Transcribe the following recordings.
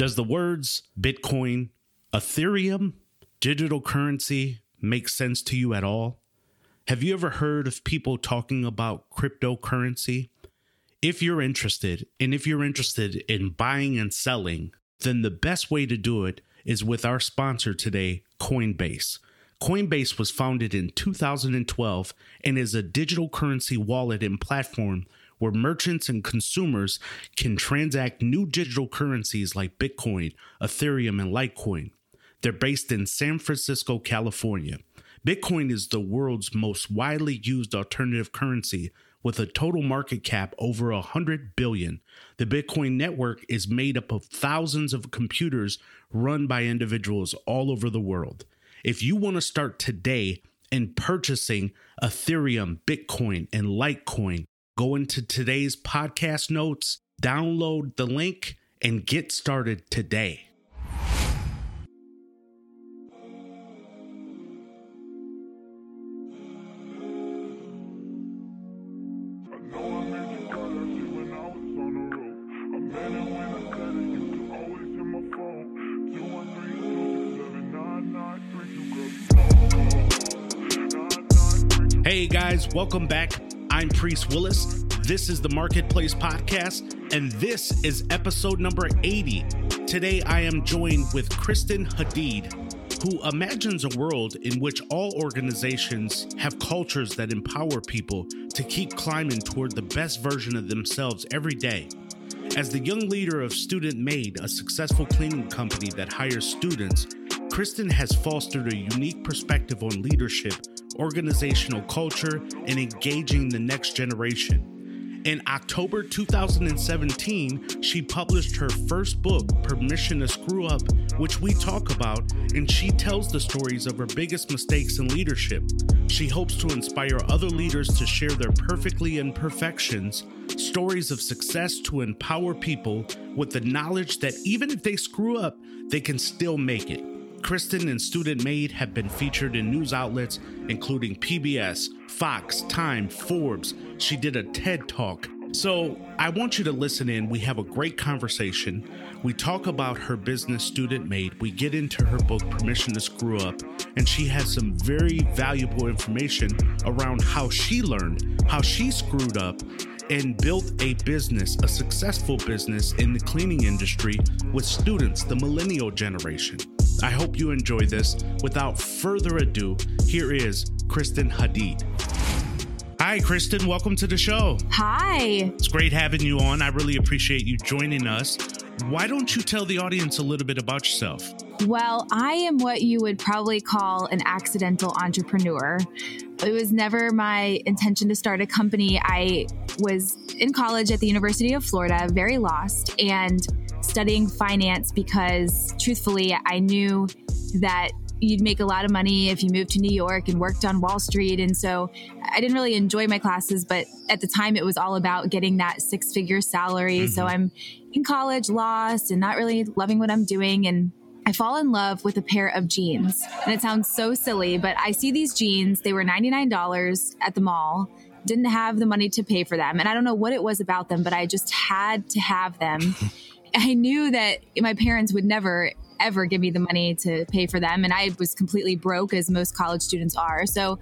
Does the words Bitcoin, Ethereum, digital currency make sense to you at all? Have you ever heard of people talking about cryptocurrency? If you're interested, and if you're interested in buying and selling, then the best way to do it is with our sponsor today, Coinbase. Coinbase was founded in 2012 and is a digital currency wallet and platform where merchants and consumers can transact new digital currencies like Bitcoin, Ethereum, and Litecoin. They're based in San Francisco, California. Bitcoin is the world's most widely used alternative currency with a total market cap over 100 billion. The Bitcoin network is made up of thousands of computers run by individuals all over the world. If you want to start today in purchasing Ethereum, Bitcoin, and Litecoin, go into today's podcast notes, download the link, and get started today. Hey guys, welcome back. I'm Priest Willis. This is the Marketplace Podcast, and this is episode number 80. Today I am joined with Kristen Hadeed, who imagines a world in which all organizations have cultures that empower people to keep climbing toward the best version of themselves every day. As the young leader of Student Maid, a successful cleaning company that hires students, Kristen has fostered a unique perspective on leadership organizational culture, and engaging the next generation. In October 2017, she published her first book, Permission to Screw Up, which we talk about, and she tells the stories of her biggest mistakes in leadership. She hopes to inspire other leaders to share their perfectly imperfections, stories of success to empower people with the knowledge that even if they screw up, they can still make it. Kristen and Student Maid have been featured in news outlets including PBS, Fox, Time, Forbes. She did a TED Talk. So I want you to listen in. We have a great conversation. We talk about her business, Student Maid. We get into her book, Permission to Screw Up, and she has some very valuable information around how she learned, how she screwed up, and built a business, a successful business in the cleaning industry with students, the millennial generation. I hope you enjoy this. Without further ado, here is Kristen Hadeed. Hi, Kristen. Welcome to the show. Hi. It's great having you on. I really appreciate you joining us. Why don't you tell the audience a little bit about yourself? Well, I am what you would probably call an accidental entrepreneur. It was never my intention to start a company. I was in college at the University of Florida, very lost, and studying finance because truthfully, I knew that you'd make a lot of money if you moved to New York and worked on Wall Street. And so I didn't really enjoy my classes, but at the time it was all about getting that six figure salary. Mm-hmm. So I'm in college, lost, and not really loving what I'm doing. And I fall in love with a pair of jeans. And it sounds so silly, but I see these jeans. They were $99 at the mall. Didn't have the money to pay for them. And I don't know what it was about them, but I just had to have them. I knew that my parents would never ever give me the money to pay for them. And I was completely broke, as most college students are. So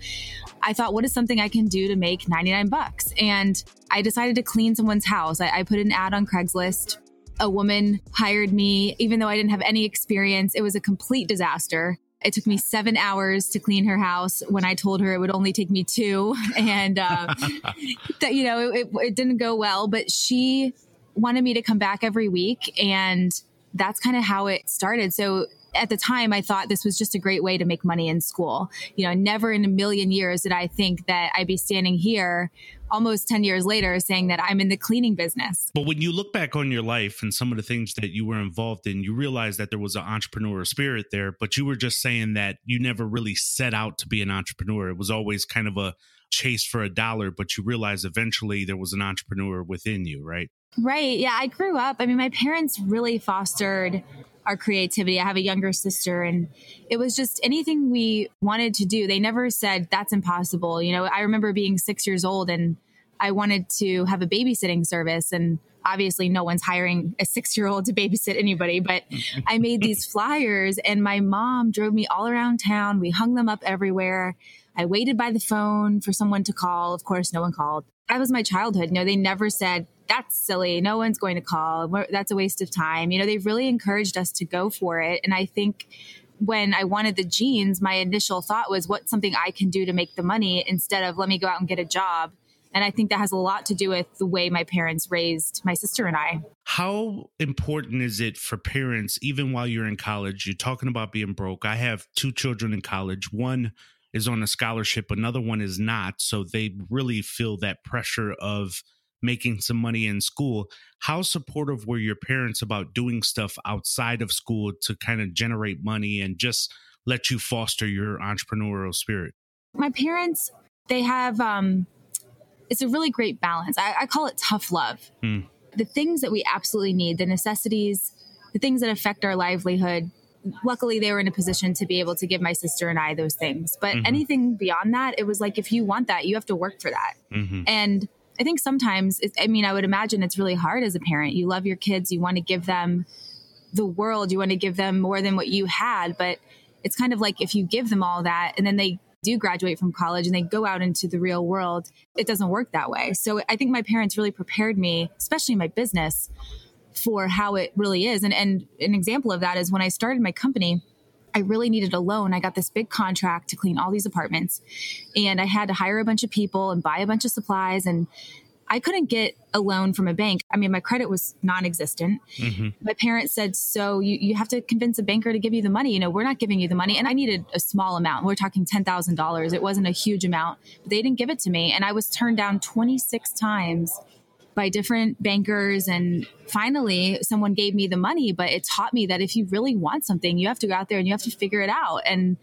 I thought, what is something I can do to make 99 bucks? And I decided to clean someone's house. I, I put an ad on Craigslist. A woman hired me, even though I didn't have any experience. It was a complete disaster. It took me seven hours to clean her house when I told her it would only take me two. And uh, that, you know, it, it didn't go well, but she wanted me to come back every week. And that's kind of how it started. So at the time, I thought this was just a great way to make money in school. You know, never in a million years did I think that I'd be standing here almost 10 years later saying that I'm in the cleaning business. But when you look back on your life and some of the things that you were involved in, you realize that there was an entrepreneurial spirit there, but you were just saying that you never really set out to be an entrepreneur. It was always kind of a chase for a dollar, but you realize eventually there was an entrepreneur within you, right? Right. Yeah. I grew up. I mean, my parents really fostered our creativity. I have a younger sister, and it was just anything we wanted to do. They never said that's impossible. You know, I remember being six years old and I wanted to have a babysitting service, and obviously no one's hiring a six year old to babysit anybody, but I made these flyers and my mom drove me all around town. We hung them up everywhere. I waited by the phone for someone to call. Of course, no one called. That was my childhood. You know, they never said, that's silly. No one's going to call. That's a waste of time. You know, they've really encouraged us to go for it. And I think when I wanted the jeans, my initial thought was, what's something I can do to make the money instead of let me go out and get a job and I think that has a lot to do with the way my parents raised my sister and I. How important is it for parents, even while you're in college? You're talking about being broke. I have two children in college. One is on a scholarship, another one is not. So they really feel that pressure of making some money in school. How supportive were your parents about doing stuff outside of school to kind of generate money and just let you foster your entrepreneurial spirit? My parents, they have um it's a really great balance. I, I call it tough love. Mm. The things that we absolutely need, the necessities, the things that affect our livelihood. Luckily, they were in a position to be able to give my sister and I those things. But mm-hmm. anything beyond that, it was like, if you want that, you have to work for that. Mm-hmm. And I think sometimes, I mean, I would imagine it's really hard as a parent. You love your kids, you want to give them the world, you want to give them more than what you had. But it's kind of like if you give them all that and then they do graduate from college and they go out into the real world, it doesn't work that way. So I think my parents really prepared me, especially my business, for how it really is. And, and an example of that is when I started my company, I really needed a loan. I got this big contract to clean all these apartments and I had to hire a bunch of people and buy a bunch of supplies and I couldn't get a loan from a bank. I mean, my credit was non-existent. Mm-hmm. My parents said, "So you you have to convince a banker to give you the money. You know, we're not giving you the money." And I needed a small amount. We're talking ten thousand dollars. It wasn't a huge amount, but they didn't give it to me, and I was turned down twenty six times by different bankers and finally someone gave me the money but it taught me that if you really want something you have to go out there and you have to figure it out and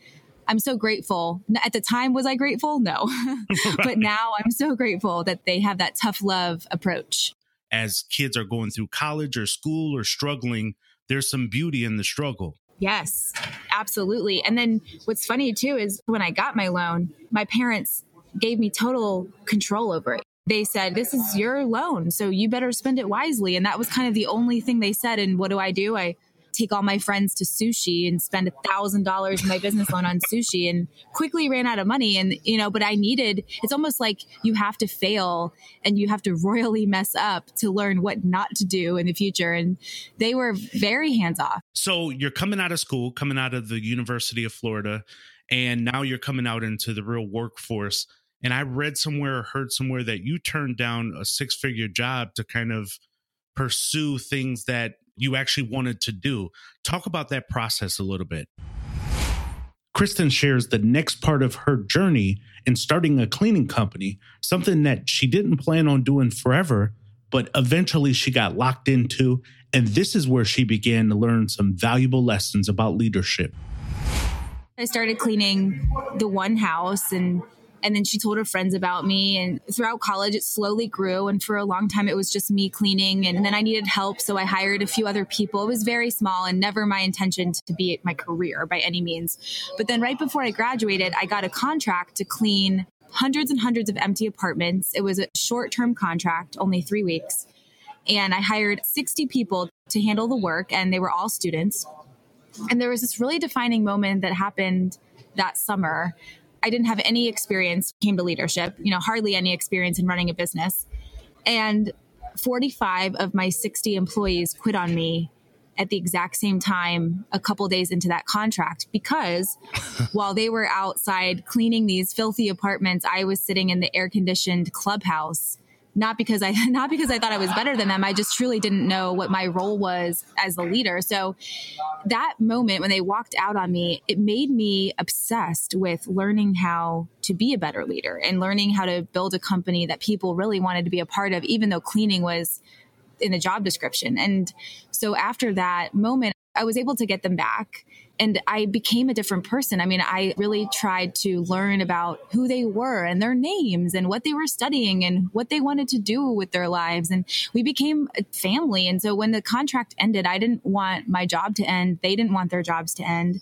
I'm so grateful. At the time, was I grateful? No. But now I'm so grateful that they have that tough love approach. As kids are going through college or school or struggling, there's some beauty in the struggle. Yes, absolutely. And then what's funny too is when I got my loan, my parents gave me total control over it. They said, This is your loan, so you better spend it wisely. And that was kind of the only thing they said. And what do I do? I take all my friends to sushi and spend a thousand dollars in my business loan on sushi and quickly ran out of money. And, you know, but I needed, it's almost like you have to fail and you have to royally mess up to learn what not to do in the future. And they were very hands off. So you're coming out of school, coming out of the University of Florida, and now you're coming out into the real workforce. And I read somewhere, or heard somewhere that you turned down a six figure job to kind of pursue things that you actually wanted to do. Talk about that process a little bit. Kristen shares the next part of her journey in starting a cleaning company, something that she didn't plan on doing forever, but eventually she got locked into. And this is where she began to learn some valuable lessons about leadership. I started cleaning the one house and and then she told her friends about me. And throughout college, it slowly grew. And for a long time, it was just me cleaning. And then I needed help. So I hired a few other people. It was very small and never my intention to be my career by any means. But then right before I graduated, I got a contract to clean hundreds and hundreds of empty apartments. It was a short term contract, only three weeks. And I hired 60 people to handle the work, and they were all students. And there was this really defining moment that happened that summer I didn't have any experience came to leadership, you know, hardly any experience in running a business. And 45 of my 60 employees quit on me at the exact same time a couple days into that contract because while they were outside cleaning these filthy apartments, I was sitting in the air conditioned clubhouse not because I not because I thought I was better than them. I just truly didn't know what my role was as the leader. So that moment when they walked out on me, it made me obsessed with learning how to be a better leader and learning how to build a company that people really wanted to be a part of, even though cleaning was in the job description. And so after that moment, I was able to get them back and I became a different person. I mean, I really tried to learn about who they were and their names and what they were studying and what they wanted to do with their lives. And we became a family. And so when the contract ended, I didn't want my job to end. They didn't want their jobs to end.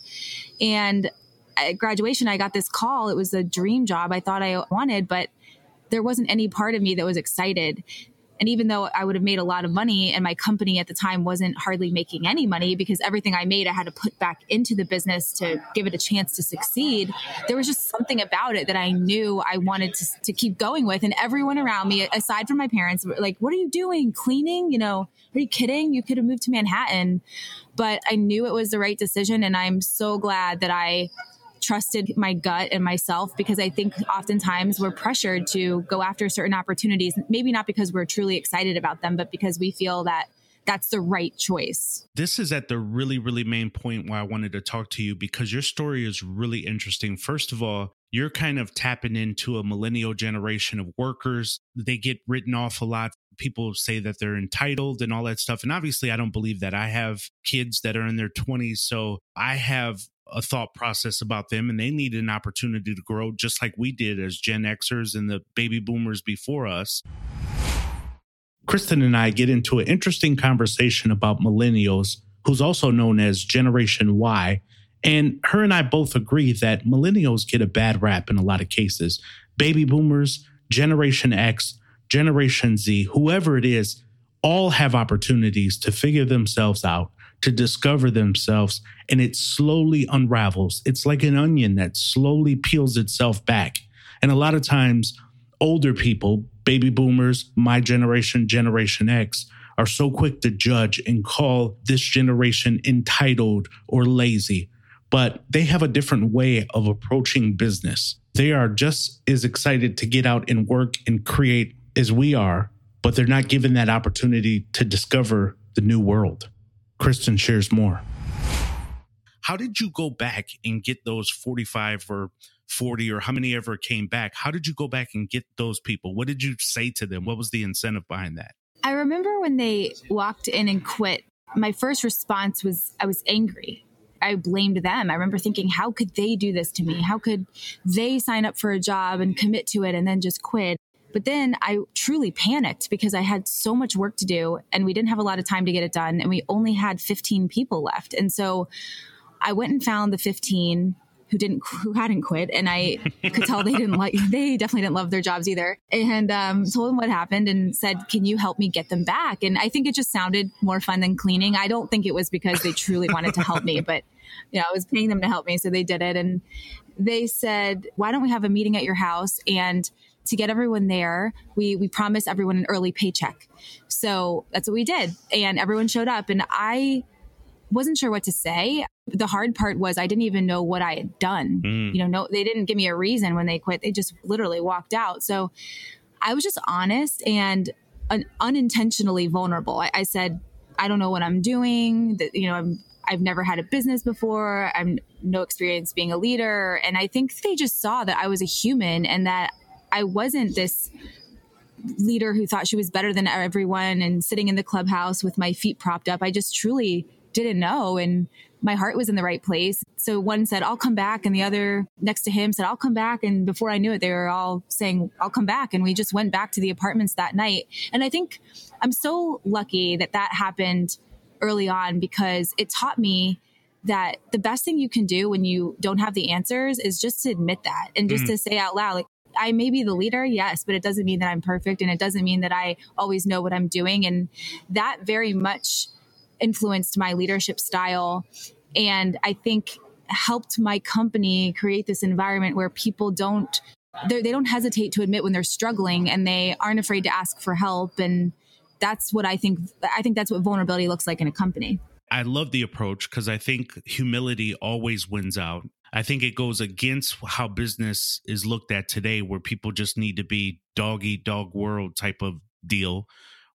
And at graduation, I got this call. It was a dream job I thought I wanted, but there wasn't any part of me that was excited And even though I would have made a lot of money and my company at the time wasn't hardly making any money because everything I made I had to put back into the business to give it a chance to succeed, there was just something about it that I knew I wanted to, to keep going with. And everyone around me, aside from my parents, were like, What are you doing? Cleaning? You know, are you kidding? You could have moved to Manhattan. But I knew it was the right decision. And I'm so glad that I trusted my gut and myself because I think oftentimes we're pressured to go after certain opportunities, maybe not because we're truly excited about them, but because we feel that that's the right choice. This is at the really, really main point why I wanted to talk to you because your story is really interesting. First of all, you're kind of tapping into a millennial generation of workers. They get written off a lot. People say that they're entitled and all that stuff. And obviously, I don't believe that. I have kids that are in their 20s. So I have a thought process about them and they need an opportunity to grow just like we did as Gen Xers and the baby boomers before us. Kristen and I get into an interesting conversation about millennials, who's also known as Generation Y. And her and I both agree that millennials get a bad rap in a lot of cases. Baby boomers, Generation X, Generation Z, whoever it is, all have opportunities to figure themselves out to discover themselves and it slowly unravels. It's like an onion that slowly peels itself back. And a lot of times, older people, baby boomers, my generation, Generation X, are so quick to judge and call this generation entitled or lazy. But they have a different way of approaching business. They are just as excited to get out and work and create as we are, but they're not given that opportunity to discover the new world. Kristen shares more. How did you go back and get those 45 or 40 or how many ever came back? How did you go back and get those people? What did you say to them? What was the incentive behind that? I remember when they walked in and quit, my first response was I was angry. I blamed them. I remember thinking, how could they do this to me? How could they sign up for a job and commit to it and then just quit? But then I truly panicked because I had so much work to do and we didn't have a lot of time to get it done. And we only had 15 people left. And so I went and found the 15 who didn't who hadn't quit and i could tell they didn't like they definitely didn't love their jobs either and um, told them what happened and said can you help me get them back and i think it just sounded more fun than cleaning i don't think it was because they truly wanted to help me but you know i was paying them to help me so they did it and they said why don't we have a meeting at your house and to get everyone there, we we promised everyone an early paycheck. So that's what we did, and everyone showed up, and I wasn't sure what to say. The hard part was I didn't even know what I had done. Mm. You know, no, they didn't give me a reason when they quit. They just literally walked out. So I was just honest and unintentionally vulnerable. I, I said, I don't know what I'm doing. That you know, I'm I've never had a business before. I'm no experience being a leader. And I think they just saw that I was a human and that I wasn't this leader who thought she was better than everyone and sitting in the clubhouse with my feet propped up. I just truly didn't know. And my heart was in the right place. So one said, I'll come back. And the other next to him said, I'll come back. And before I knew it, they were all saying, I'll come back. And we just went back to the apartments that night. And I think I'm so lucky that that happened early on because it taught me that the best thing you can do when you don't have the answers is just to admit that and just mm. to say out loud, like, I may be the leader, yes, but it doesn't mean that I'm perfect and it doesn't mean that I always know what I'm doing. And that very much influenced my leadership style. And I think helped my company create this environment where people don't they don't hesitate to admit when they're struggling and they aren't afraid to ask for help and that's what i think i think that's what vulnerability looks like in a company i love the approach because i think humility always wins out I think it goes against how business is looked at today, where people just need to be dog eat dog world type of deal.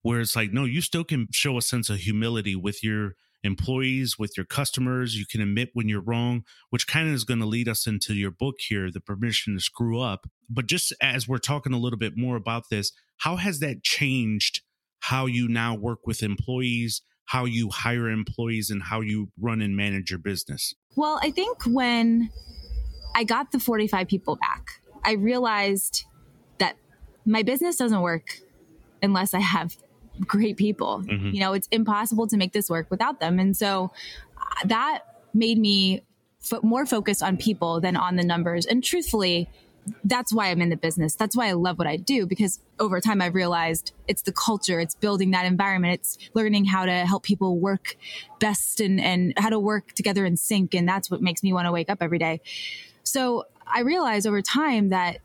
Where it's like, no, you still can show a sense of humility with your employees, with your customers. You can admit when you're wrong, which kind of is going to lead us into your book here, The Permission to Screw Up. But just as we're talking a little bit more about this, how has that changed how you now work with employees? how you hire employees and how you run and manage your business? Well, I think when I got the 45 people back, I realized that my business doesn't work unless I have great people. Mm-hmm. You know, it's impossible to make this work without them. And so uh, that made me more focused on people than on the numbers. And truthfully, that's why I'm in the business. That's why I love what I do because over time I've realized it's the culture, it's building that environment, it's learning how to help people work best and, and how to work together in sync. And that's what makes me want to wake up every day. So I realized over time that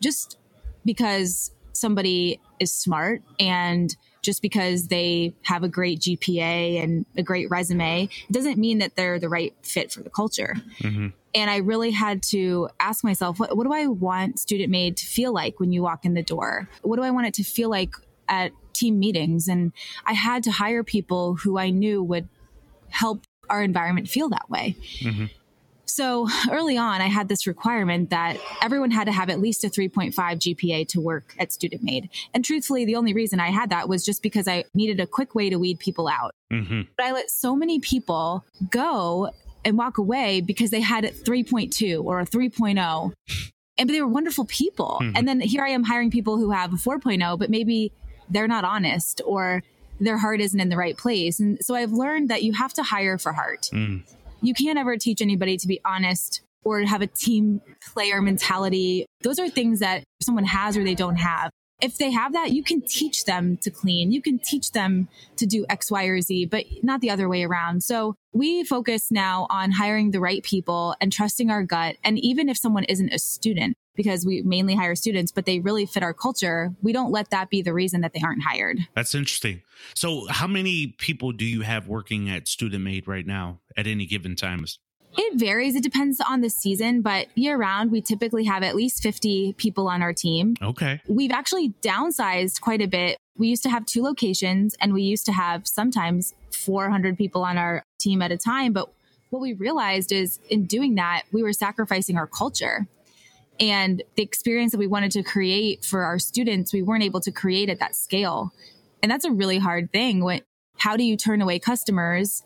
just because somebody is smart and just because they have a great GPA and a great resume doesn't mean that they're the right fit for the culture. Mm-hmm. And I really had to ask myself, what, what do I want Student Maid to feel like when you walk in the door? What do I want it to feel like at team meetings? And I had to hire people who I knew would help our environment feel that way. Mm-hmm. So early on, I had this requirement that everyone had to have at least a 3.5 GPA to work at Student Maid. And truthfully, the only reason I had that was just because I needed a quick way to weed people out. Mm-hmm. But I let so many people go and walk away because they had a 3.2 or a 3.0. And but they were wonderful people. Mm-hmm. And then here I am hiring people who have a 4.0, but maybe they're not honest or their heart isn't in the right place. And so I've learned that you have to hire for heart. Mm you can't ever teach anybody to be honest or have a team player mentality. Those are things that someone has or they don't have. If they have that, you can teach them to clean. You can teach them to do X, Y, or Z, but not the other way around. So we focus now on hiring the right people and trusting our gut. And even if someone isn't a student, because we mainly hire students, but they really fit our culture, we don't let that be the reason that they aren't hired. That's interesting. So, how many people do you have working at Student Maid right now at any given times? It varies. It depends on the season, but year round, we typically have at least 50 people on our team. Okay. We've actually downsized quite a bit. We used to have two locations and we used to have sometimes 400 people on our team at a time. But what we realized is in doing that, we were sacrificing our culture and the experience that we wanted to create for our students, we weren't able to create at that scale. And that's a really hard thing. When, how do you turn away customers?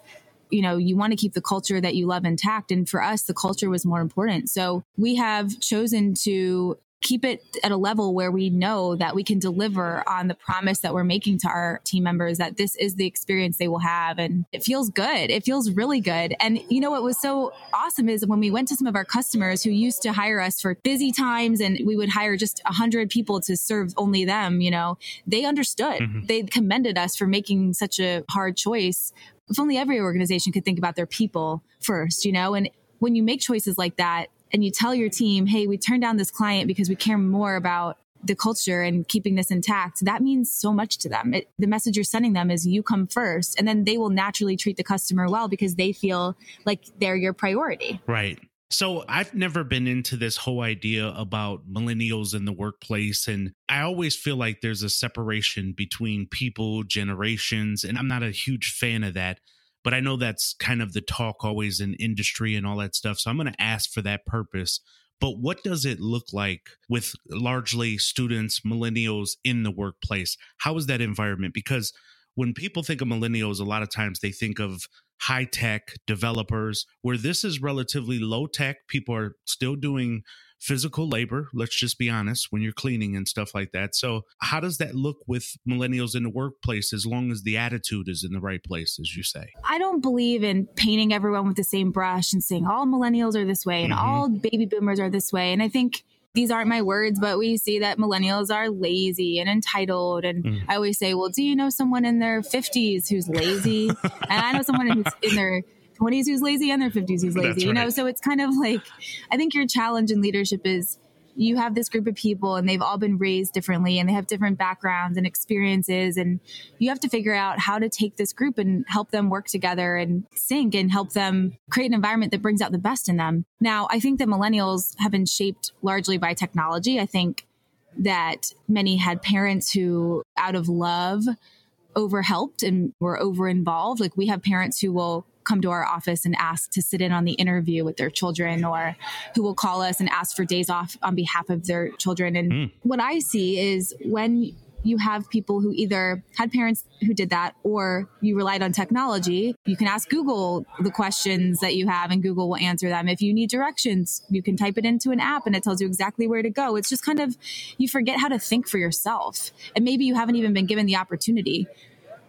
You know, you want to keep the culture that you love intact. And for us, the culture was more important. So we have chosen to keep it at a level where we know that we can deliver on the promise that we're making to our team members that this is the experience they will have. And it feels good. It feels really good. And you know what was so awesome is when we went to some of our customers who used to hire us for busy times and we would hire just a hundred people to serve only them, you know, they understood. Mm-hmm. They commended us for making such a hard choice. If only every organization could think about their people first, you know, and when you make choices like that, and you tell your team, hey, we turned down this client because we care more about the culture and keeping this intact, that means so much to them. It, the message you're sending them is you come first, and then they will naturally treat the customer well because they feel like they're your priority. Right. So I've never been into this whole idea about millennials in the workplace. And I always feel like there's a separation between people, generations, and I'm not a huge fan of that but I know that's kind of the talk always in industry and all that stuff. So I'm going to ask for that purpose. But what does it look like with largely students, millennials in the workplace? How is that environment? Because when people think of millennials, a lot of times they think of high tech developers, where this is relatively low tech. People are still doing physical labor, let's just be honest, when you're cleaning and stuff like that. So, how does that look with millennials in the workplace as long as the attitude is in the right place, as you say? I don't believe in painting everyone with the same brush and saying all millennials are this way and mm-hmm. all baby boomers are this way. And I think these aren't my words, but we see that millennials are lazy and entitled. And mm. I always say, well, do you know someone in their 50s who's lazy? and I know someone who's in their 20s who's lazy and their 50s who's lazy, right. you know? So it's kind of like, I think your challenge in leadership is you have this group of people and they've all been raised differently and they have different backgrounds and experiences. And you have to figure out how to take this group and help them work together and sync and help them create an environment that brings out the best in them. Now, I think that millennials have been shaped largely by technology. I think that many had parents who, out of love, over helped and were over involved. Like we have parents who will come to our office and ask to sit in on the interview with their children or who will call us and ask for days off on behalf of their children. And mm. what I see is when you have people who either had parents who did that or you relied on technology. You can ask Google the questions that you have and Google will answer them. If you need directions, you can type it into an app and it tells you exactly where to go. It's just kind of, you forget how to think for yourself. And maybe you haven't even been given the opportunity.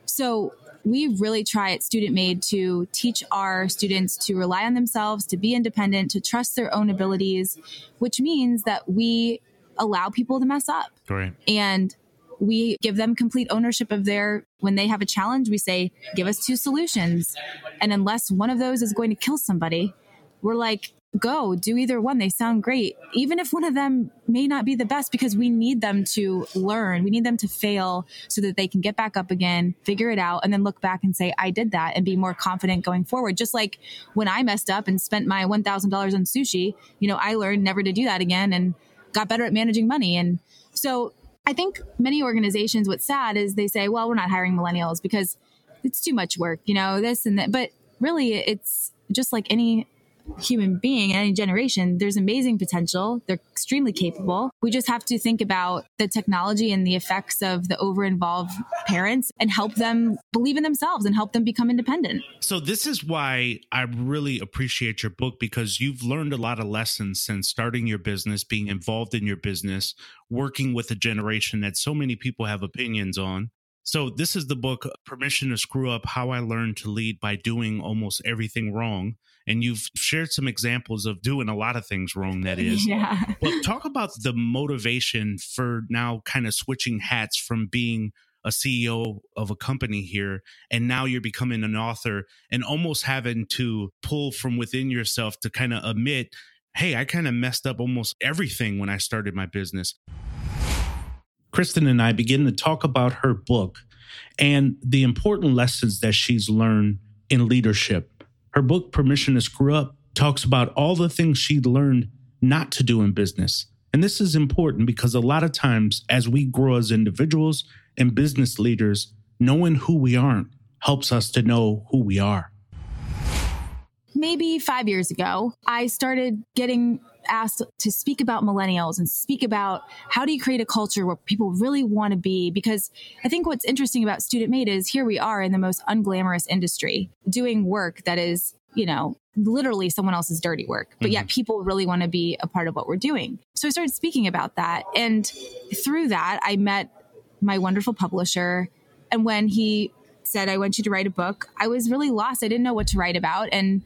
So we really try at Student Maid to teach our students to rely on themselves, to be independent, to trust their own abilities, which means that we allow people to mess up. Right. And we give them complete ownership of their when they have a challenge we say give us two solutions. And unless one of those is going to kill somebody we're like go do either one. They sound great. Even if one of them may not be the best because we need them to learn we need them to fail so that they can get back up again figure it out and then look back and say i did that and be more confident going forward. Just like when i messed up and spent my $1000 on sushi you know i learned never to do that again and got better at managing money. And so i think many organizations what's sad is they say well we're not hiring millennials because it's too much work you know this and that. But really it's just like any human being in any generation, there's amazing potential. They're extremely capable. We just have to think about the technology and the effects of the over involved parents and help them believe in themselves and help them become independent. So, this is why I really appreciate your book because you've learned a lot of lessons since starting your business, being involved in your business, working with a generation that so many people have opinions on. So, this is the book, Permission to Screw Up How I Learned to Lead by Doing Almost Everything Wrong. And you've shared some examples of doing a lot of things wrong that is. Yeah. Well talk about the motivation for now kind of switching hats from being a CEO of a company here, and now you're becoming an author and almost having to pull from within yourself to kind of admit, hey, I kind of messed up almost everything when I started my business. Kristen and I begin to talk about her book and the important lessons that she's learned in leadership her book, Permission to Screw Up, talks about all the things she learned not to do in business. And this is important because a lot of times, as we grow as individuals and business leaders, knowing who we aren't helps us to know who we are. Maybe five years ago, I started getting asked to speak about millennials and speak about how do you create a culture where people really want to be? Because i think what's interesting about Student Maid is here we are in the most unglamorous industry doing work that is you know literally someone else's dirty work but mm-hmm. yet people really want to be a part of what we're doing. So i started speaking about that and through that i met my wonderful publisher and when he said i want you to write a book i was really lost. I didn't know what to write about and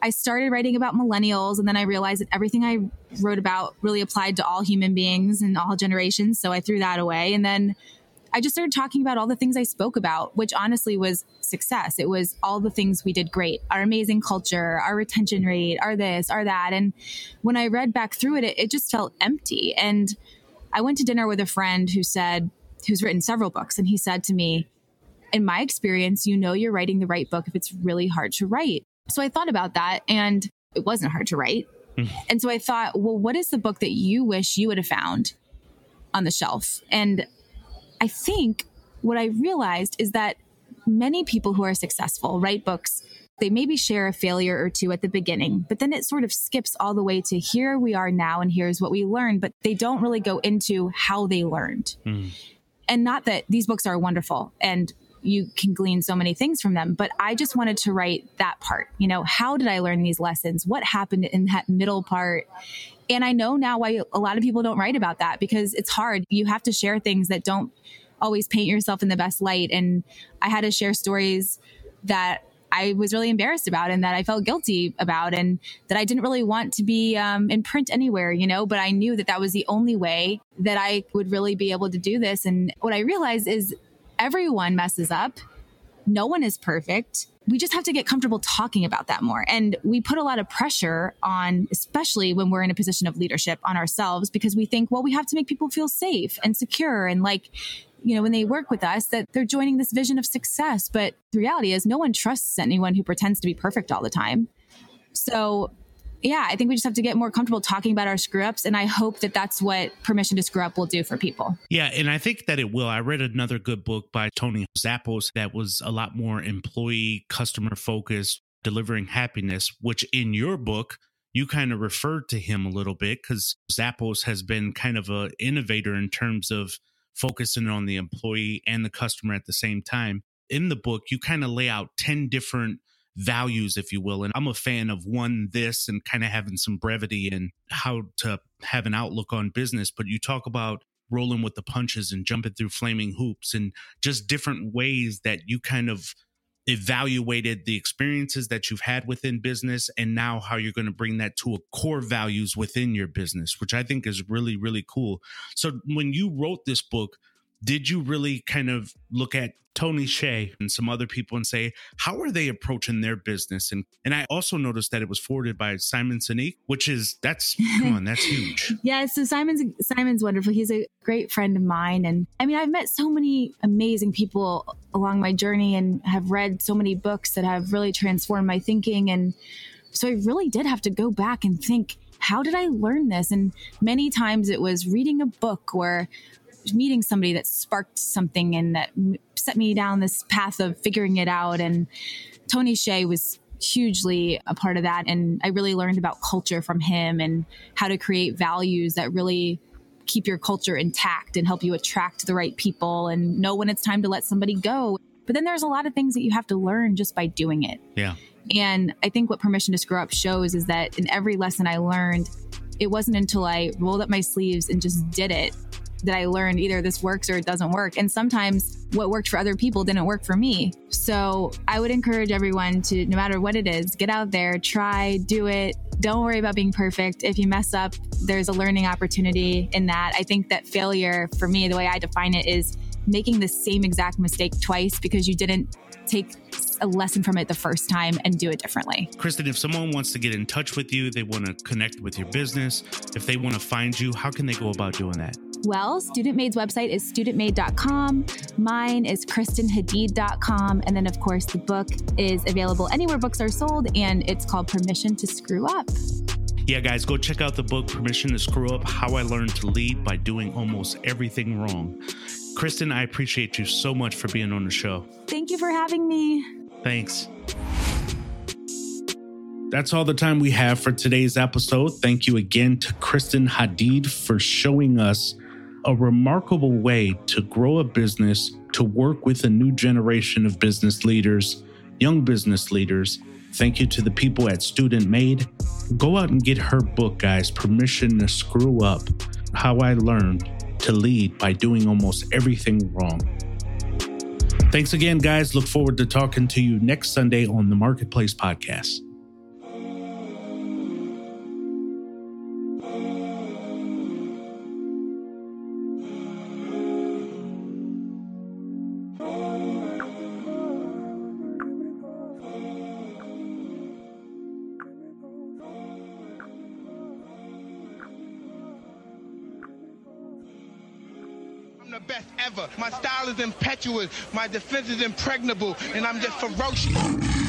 I started writing about millennials, and then I realized that everything I wrote about really applied to all human beings and all generations. So I threw that away. And then I just started talking about all the things I spoke about, which honestly was success. It was all the things we did great our amazing culture, our retention rate, our this, our that. And when I read back through it, it, it just felt empty. And I went to dinner with a friend who said, who's written several books, and he said to me, in my experience, you know you're writing the right book if it's really hard to write. So I thought about that and it wasn't hard to write. Mm-hmm. And so I thought, well, what is the book that you wish you would have found on the shelf? And I think what I realized is that many people who are successful write books. They maybe share a failure or two at the beginning, but then it sort of skips all the way to here we are now and here's what we learned, but they don't really go into how they learned. Mm. And not that these books are wonderful and you can glean so many things from them. But I just wanted to write that part. You know, how did I learn these lessons? What happened in that middle part? And I know now why a lot of people don't write about that because it's hard. You have to share things that don't always paint yourself in the best light. And I had to share stories that I was really embarrassed about and that I felt guilty about and that I didn't really want to be um, in print anywhere, you know, but I knew that that was the only way that I would really be able to do this. And what I realized is everyone messes up. No one is perfect. We just have to get comfortable talking about that more. And we put a lot of pressure on, especially when we're in a position of leadership, on ourselves because we think, well, we have to make people feel safe and secure. And like, you know, when they work with us, that they're joining this vision of success. But the reality is, no one trusts anyone who pretends to be perfect all the time. So yeah, I think we just have to get more comfortable talking about our screw ups. And I hope that that's what permission to screw up will do for people. Yeah. And I think that it will. I read another good book by Tony Zappos that was a lot more employee customer focused, delivering happiness, which in your book, you kind of referred to him a little bit because Zappos has been kind of an innovator in terms of focusing on the employee and the customer at the same time. In the book, you kind of lay out 10 different values, if you will. And I'm a fan of one, this, and kind of having some brevity and how to have an outlook on business. But you talk about rolling with the punches and jumping through flaming hoops and just different ways that you kind of evaluated the experiences that you've had within business and now how you're going to bring that to a core values within your business, which I think is really, really cool. So when you wrote this book, did you really kind of look at Tony Hsieh and some other people and say, how are they approaching their business? And and I also noticed that it was forwarded by Simon Sinek, which is that's come on, that's huge. yeah, so Simon's Simon's wonderful. He's a great friend of mine. And I mean, I've met so many amazing people along my journey and have read so many books that have really transformed my thinking. And so I really did have to go back and think how did I learn this? And many times it was reading a book or meeting somebody that sparked something and that set me down this path of figuring it out. And Tony Hsieh was hugely a part of that. And I really learned about culture from him and how to create values that really keep your culture intact and help you attract the right people and know when it's time to let somebody go. But then there's a lot of things that you have to learn just by doing it. Yeah. And I think what permission to screw up shows is that in every lesson I learned, it wasn't until I rolled up my sleeves and just did it that I learned either this works or it doesn't work. And sometimes what worked for other people didn't work for me. So I would encourage everyone to, no matter what it is, get out there, try, do it. Don't worry about being perfect. If you mess up, there's a learning opportunity in that. I think that failure, for me, the way I define it is making the same exact mistake twice because you didn't take a lesson from it the first time and do it differently. Kristen, if someone wants to get in touch with you, they want to connect with your business, if they want to find you, how can they go about doing that? Well, Student Maid's website is studentmaid.com. Mine is kristenhadeed.com. And then, of course, the book is available anywhere books are sold, and it's called Permission to Screw Up. Yeah, guys, go check out the book Permission to Screw Up How I Learned to Lead by Doing Almost Everything Wrong. Kristen, I appreciate you so much for being on the show. Thank you for having me. Thanks. That's all the time we have for today's episode. Thank you again to Kristen Hadeed for showing us a remarkable way to grow a business, to work with a new generation of business leaders, young business leaders. Thank you to the people at Student Maid. Go out and get her book, guys Permission to Screw Up How I Learned to Lead by Doing Almost Everything Wrong. Thanks again, guys. Look forward to talking to you next Sunday on the Marketplace Podcast. Impetuous. My defense is impregnable. And I'm just ferocious.